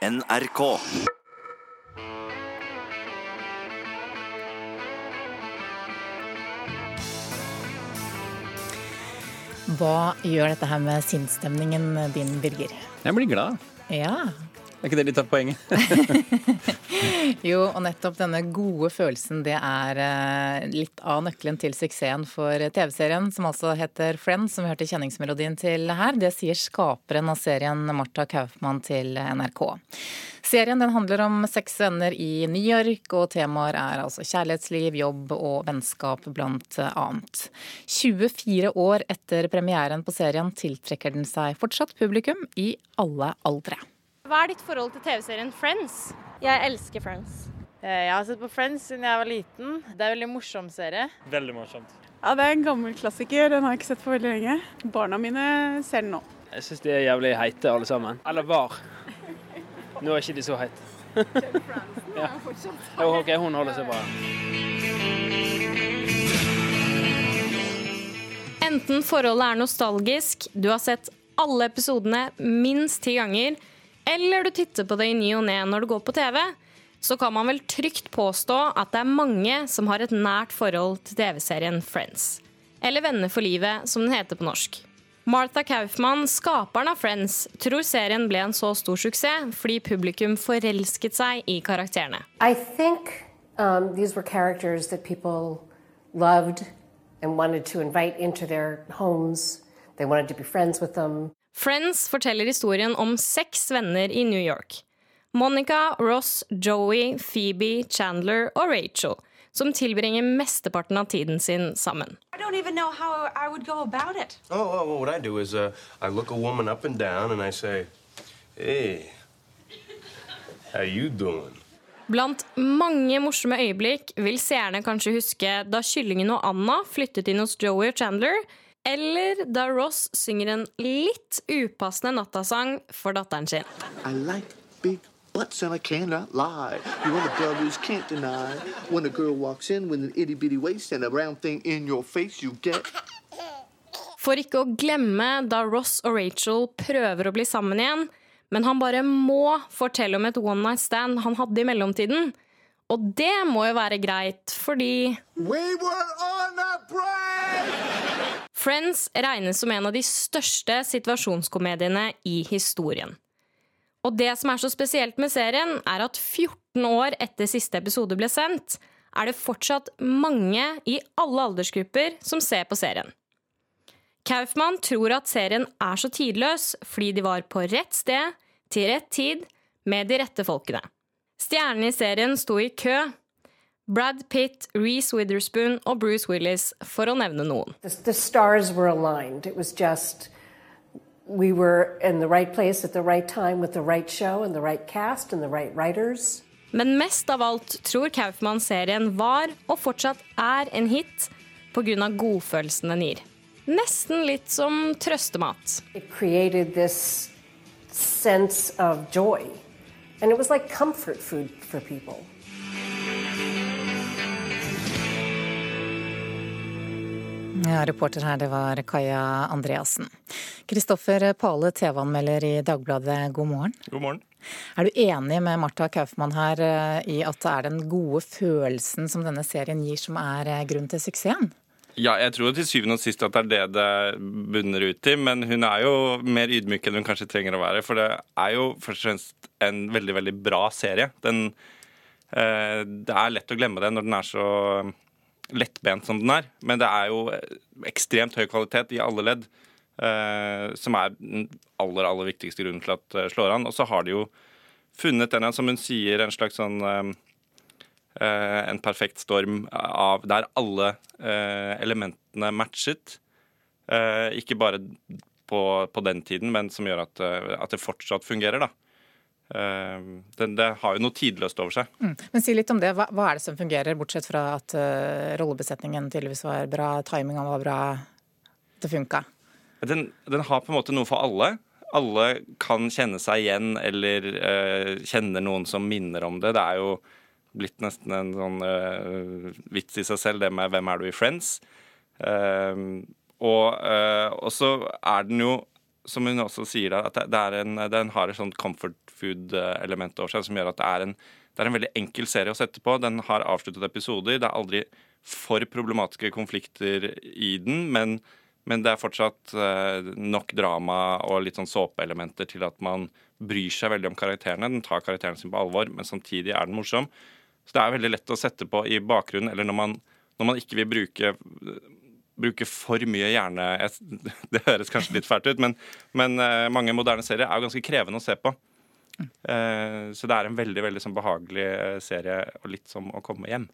NRK. Hva gjør dette her med sinnsstemningen din, Birger? Jeg blir glad. Ja. Er ikke det litt av poenget? Jo, og nettopp denne gode følelsen, det er eh, litt av nøkkelen til suksessen for TV-serien, som altså heter Friends, som vi hørte kjenningsmelodien til her. Det sier skaperen av serien Marta Kaufmann til NRK. Serien den handler om seks venner i New York, og temaer er altså kjærlighetsliv, jobb og vennskap, blant annet. 24 år etter premieren på serien tiltrekker den seg fortsatt publikum i alle aldre. Hva er ditt forhold til TV-serien Friends? Jeg elsker Friends. Eh, Jeg har sett på Friends siden jeg var liten. Det er en veldig morsom serie. Veldig morsomt. Ja, Det er en gammel klassiker. Den har jeg ikke sett på veldig lenge. Barna mine ser den nå. Jeg syns de er jævlig heite alle sammen. Eller var. Nå er ikke de så heite. ja. Jo, OK, hun holder seg bra. Enten forholdet er nostalgisk, du har sett alle episodene minst ti ganger, eller du titter på det i ny og ne når du går på TV, så kan man vel trygt påstå at det er mange som har et nært forhold til TV-serien Friends. Eller Venner for livet, som den heter på norsk. Martha Kaufmann, skaperen av Friends, tror serien ble en så stor suksess fordi publikum forelsket seg i karakterene. I think um, these were characters that people loved and wanted to invite into their homes. They wanted to be friends with them. Friends forteller historien om seks venner i New York. Monica, Ross, Joey, Phoebe, Chandler og Rachel, som tilbringer mesteparten av tiden sin sammen. I don't even know how I would go about it. Oh, well, well, what I do is uh, I look a woman up and down and I say, hey, how you doing? Blant mange morsomme øyeblikk vil seerne kanskje huske da Kyllingen og Anna flyttet inn hos Joey og Chandler, eller da Ross synger en litt upassende nattasang for datteren sin. I like big butts and I cannot lie. You other brothers can't deny. When a girl walks in with an itty bitty waist and a round thing in your face, you get. For ikke å glemme da Ross og Rachel prøver å bli sammen igjen, men han bare må fortelle om et one night stand han hadde i mellomtiden. Og det må jo være greit, fordi We were on a break! Friends regnes som en av de største situasjonskomediene i historien. Og det som er så spesielt med serien, er at 14 år etter siste episode ble sendt, er det fortsatt mange i alle aldersgrupper som ser på serien. Kaufmann tror at serien er så tidløs fordi de var på rett sted, til rett tid, med de rette folkene. Stjernene i serien sto i kø. Brad Pitt, Reece Witherspoon og Bruce Willis, for å nevne noen. The, the stars were aligned. It was just we were in the right place at the right time with the right show and the right cast and the right writers. Men mest av alt tror Kaufmann serien var, og fortsatt er, en hit pga. godfølelsen den gir. Nesten litt som trøstemat. It Ja, reporter her, det var Kaja Andreassen. Kristoffer Pale, TV-anmelder i Dagbladet, god morgen. God morgen. Er du enig med Martha Kaufmann her eh, i at det er den gode følelsen som denne serien gir, som er eh, grunn til suksessen? Ja, jeg tror til syvende og sist at det er det det bunner ut i. Men hun er jo mer ydmyk enn hun kanskje trenger å være. For det er jo først og fremst en veldig, veldig bra serie. Den, eh, det er lett å glemme det når den er så lettbent som den er. Men det er jo ekstremt høy kvalitet i alle ledd. Eh, som er den aller, aller viktigste grunnen til at det slår an. Og så har de jo funnet den, som hun sier, en slags sånn eh, en perfekt storm av der alle eh, elementene matchet. Eh, ikke bare på, på, den tiden, men som gjør at, at det fortsatt fungerer, da. Eh, det, det, har jo noe tidløst over seg. Mm. Men si litt om det. Hva, hva, er det som fungerer, bortsett fra at uh, rollebesetningen tydeligvis var bra, timinga var bra, det funka? Den, den, har på en måte noe for alle. Alle kan kjenne seg igjen eller uh, kjenner noen som minner om det. Det er jo blitt nesten en sånn uh, vits i seg selv, det med 'Hvem er du i Friends'? Uh, og, uh, og, så er den jo som hun også sier der, at det, er en, den har et sånt comfort food-element over seg som gjør at det er, en, det er en veldig enkel serie å sette på. Den har avsluttet episoder. Det er aldri for problematiske konflikter i den, men, men det er fortsatt eh, nok drama og litt sånn såpeelementer til at man bryr seg veldig om karakterene. Den tar karakteren sin på alvor, men samtidig er den morsom. Så det er veldig lett å sette på i bakgrunnen, eller når man, når man ikke vil bruke bruke for mye hjerne Det høres kanskje litt fælt ut, men, men uh, mange moderne serier er jo ganske krevende å se på. Uh, så det er en veldig veldig sånn behagelig eh, serie, og litt som å komme hjem.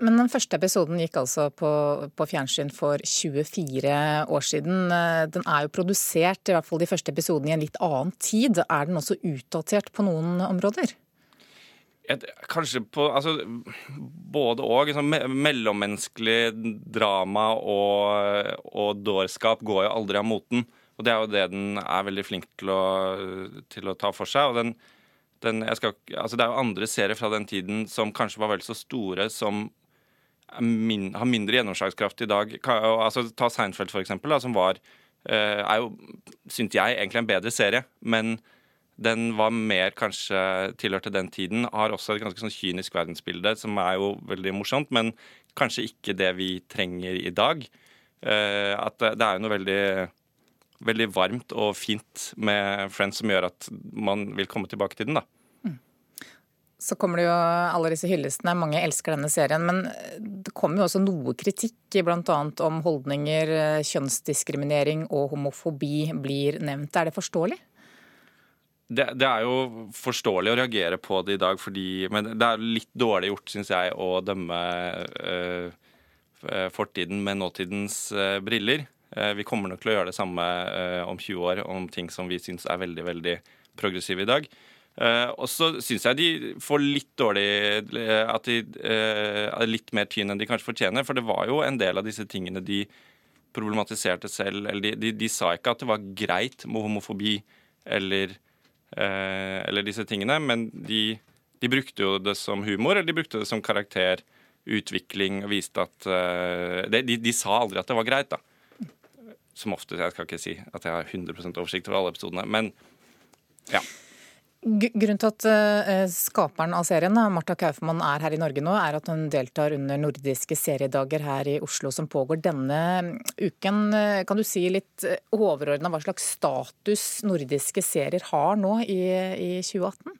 Men den første episoden gikk altså på, på, fjernsyn for 24 år siden. Den er jo produsert, i hvert fall de første episodene, i en litt annen tid. Er den også utdatert på noen områder? Kanskje på altså, Både og. Sånn, mellommenneskelig drama og, og dårskap går jo aldri av moten. Og det er jo det den er veldig flink til å, til å ta for seg. Og den, den skal, altså det er jo andre serier fra den tiden som kanskje var vel så store, som min, har mindre gjennomslagskraft i dag. Altså, ta Seinfeld, for eksempel, da, som var eh, er jo, syntes jeg, egentlig en bedre serie. Men den var mer kanskje tilhørte den tiden. Har også et ganske sånn kynisk verdensbilde, som er jo veldig morsomt, men kanskje ikke det vi trenger i dag. Uh, at det er jo noe veldig, veldig varmt og fint med Friends som gjør at man vil komme tilbake til den, da. Så kommer det jo alle disse hyllestene. Mange elsker denne serien. Men det kommer jo også noe kritikk, bl.a. om holdninger, kjønnsdiskriminering og homofobi blir nevnt. Er det forståelig? Det, det, er jo forståelig å reagere på det i dag, fordi, men det er litt dårlig gjort, syns jeg, å dømme uh, fortiden med nåtidens uh, briller. Vi kommer nok til å gjøre det samme om 20 år om ting som vi syns er veldig veldig progressive i dag. og så syns jeg de får litt dårlig At de er litt mer tynn enn de kanskje fortjener. For det var jo en del av disse tingene de problematiserte selv. Eller de, de, de sa ikke at det var greit med homofobi eller eller disse tingene, men de, de, brukte jo det som humor, eller de brukte det som karakterutvikling og viste at de, de, de, sa aldri at det var greit, da. Som ofte. Jeg skal ikke si at jeg har 100 oversikt over alle episodene, men ja. Grunnen til at uh, skaperen av serien, Marta Kaufmann, er her i Norge nå, er at hun deltar under nordiske seriedager her i Oslo som pågår denne uken. Kan du si litt overordna hva slags status nordiske serier har nå i, i 2018?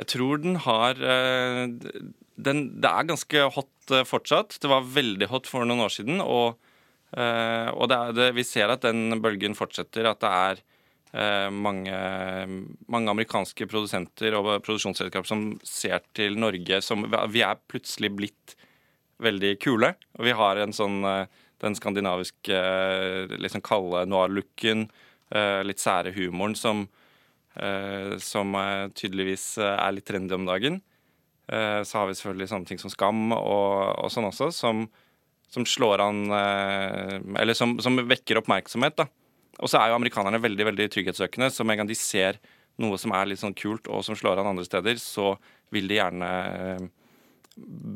Jeg tror den har den, Det er ganske hot fortsatt. Det var veldig hot for noen år siden. Og, og det er, det, vi ser at den bølgen fortsetter. At det er Eh, mange, mange, amerikanske produsenter og produksjonsselskaper som ser til Norge som Vi er plutselig blitt veldig kule. Og vi har en sånn eh, den skandinaviske liksom sånn kalde noir-looken, litt sære humoren som, som tydeligvis er litt trendy om dagen. Så har vi selvfølgelig sånne ting som Skam og, og sånn også, som, som slår an Eller som, som vekker oppmerksomhet, da. Og så er jo amerikanerne veldig veldig trygghetssøkende, så med en gang de ser noe som er litt sånn kult, og som slår an andre steder, så vil de gjerne uh,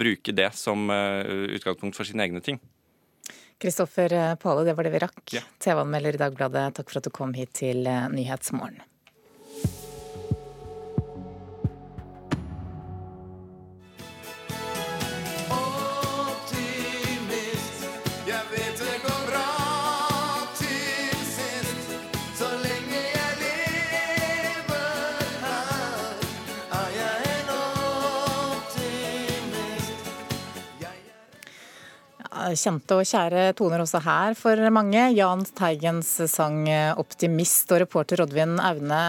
bruke det som uh, utgangspunkt for sine egne ting. Kristoffer eh, Pale, det var det vi rakk. Ja. TV-anmelder i Dagbladet, takk for at du kom hit til Nyhetsmorgen. Kjente og kjære toner også her for mange. Jahn Teigens sang 'Optimist' og reporter Oddvin Aune.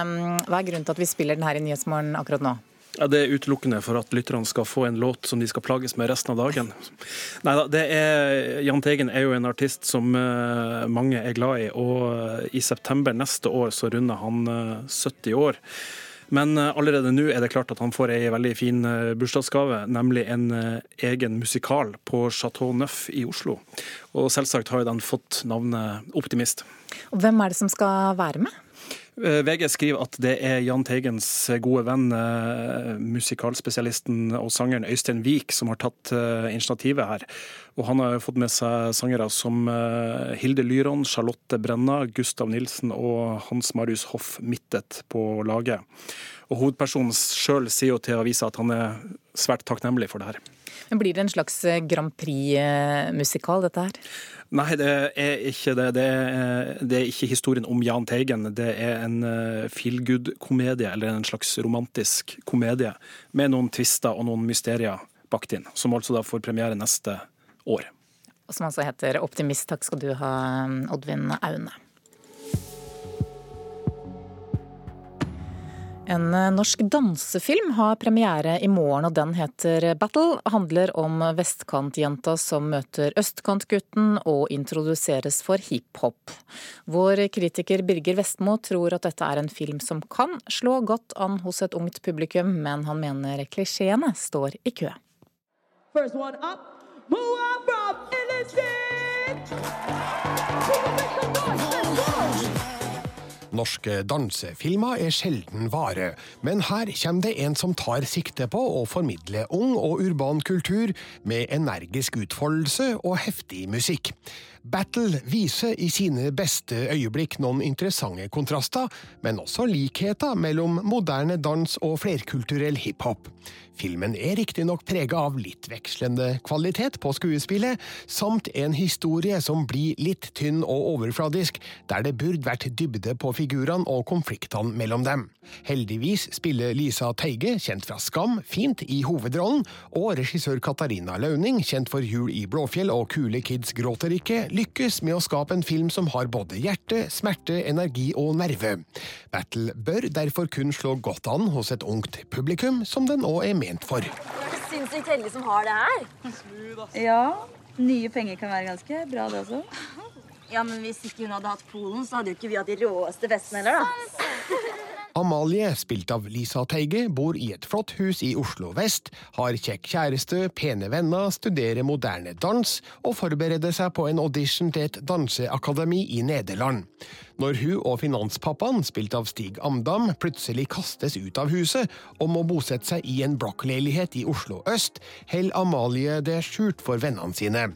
Hva er grunnen til at vi spiller den her i Nyhetsmorgen akkurat nå? Ja, Det er utelukkende for at lytterne skal få en låt som de skal plages med resten av dagen. Neida, er, Jahn Teigen er jo en artist som eh, mange er glad i, og i september neste år så runder han 70 eh, år. Men eh, allerede nå er det klart at han får ei veldig fin eh, bursdagsgave, nemlig en eh, egen musikal på Chateau Neuf i Oslo. Og selvsagt har jo den fått navnet Optimist. Og hvem er det som skal være med? Eh, VG skriver at det er Jahn Teigens gode venn, eh, musikalspesialisten og sangeren Øystein Wiik, som har tatt eh, initiativet her. Og han har fått med seg sangere som Hilde Lyron, Charlotte Brenna, Gustav Nilsen og Hans Marius Hoff Mittet på laget. Og Hovedpersonen sjøl sier jo til avisa at han er svært takknemlig for det her. Men Blir det en slags Grand Prix-musikal, dette her? Nei, det er ikke det. Det er, det er, ikke historien om Jahn Teigen. Det er en uh, feel good-komedie, eller en slags romantisk komedie, med noen tvister og noen mysterier bakt inn, som altså da får premiere neste år. Og som altså heter Optimist. Takk skal du ha, Oddvin Aune. En eh, norsk dansefilm har premiere i morgen, og den heter Battle. Handler om vestkantjenta som møter østkantgutten og introduseres for hiphop. Vår kritiker Birger Vestmo tror at dette er en film som kan slå godt an hos et ungt publikum, men han mener klisjeene står i kø. First one up, move up from Norske dansefilmer er sjelden vare, men her kommer det en som tar sikte på å formidle ung og urban kultur med energisk utfoldelse og heftig musikk. Battle viser i sine beste øyeblikk noen interessante kontraster, men også likheter mellom moderne dans og flerkulturell hiphop. Filmen er riktignok prega av litt vekslende kvalitet på skuespillet, samt en historie som blir litt tynn og overfladisk, der det burde vært dybde på figurene og konfliktene mellom dem. Heldigvis spiller Lisa Teige, kjent fra Skam, fint i hovedrollen, og regissør Katarina Launing, kjent for Jul i Blåfjell og Kule kids gråter ikke, lykkes med å skape en film som har både hjerte, smerte, energi og nerve. Battle bør derfor kun slå godt an hos et ungt publikum, som den òg er ment for. Det er sinnssykt heldige som har det her. Ja, nye penger kan være ganske bra, det også. Ja, men hvis ikke hun hadde hatt Polen, så hadde jo ikke vi hatt de råeste festene heller, da. Amalie, spilt av Lisa Teige, bor i et flott hus i Oslo vest, har kjekk kjæreste, pene venner, studerer moderne dans og forbereder seg på en audition til et danseakademi i Nederland. Når hun og finanspappaen, spilt av Stig Amdam, plutselig kastes ut av huset og må bosette seg i en blokkleilighet i Oslo øst, holder Amalie det skjult for vennene sine.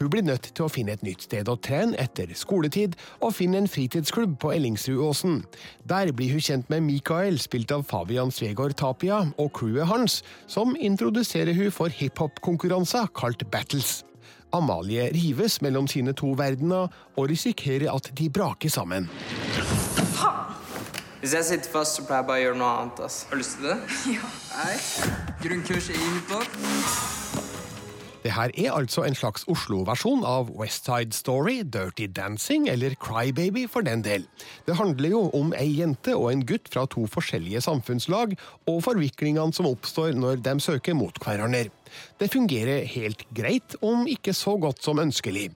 Hun blir nødt til å finne et nytt sted å trene etter skoletid, og finne en fritidsklubb på Ellingsrudåsen. Der blir hun kjent med Mikael, spilt av Fabian Svegård Tapia, og crewet hans, som introduserer hun for hiphop-konkurranser kalt Battles. Amalie rives mellom sine to verdener, og risikerer at de braker sammen. Hvis jeg sitter fast, så pleier jeg bare å gjøre noe annet. ass. Har du lyst til det? Ja. Nei. Grunnkurs i hiphop. Det her er altså en slags Oslo-versjon av West Side Story, Dirty Dancing eller Crybaby for den del. Det handler jo om ei jente og en gutt fra to forskjellige samfunnslag, og forviklingene som oppstår når de søker mot hverandre. Det fungerer helt greit, om ikke så godt som ønskelig.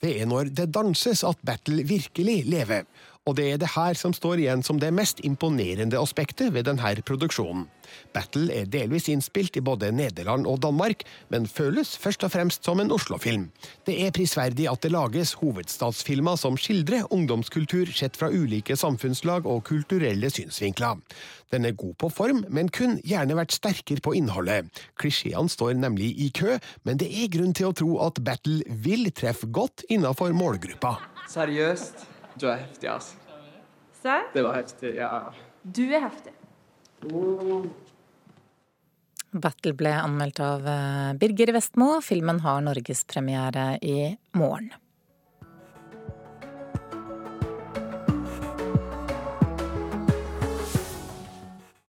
Det er når det danses at battle virkelig lever, og det er det her som står igjen som det mest imponerende aspektet ved denne produksjonen. Battle er delvis innspilt i både Nederland og Danmark, men føles først og fremst som en Oslo-film. Det er prisverdig at det lages hovedstadsfilmer som skildrer ungdomskultur sett fra ulike samfunnslag og kulturelle synsvinkler. Den er god på form, men kun gjerne vært sterkere på innholdet. Klisjeene står nemlig i kø, men det er grunn til å tro at Battle vil treffe godt innafor målgruppa. Seriøst? Du er heftig, altså. Serr? Det var heftig, ja. Du er heftig. Battle ble anmeldt av eh, Birger Vestmo. Filmen har norgespremiere i morgen.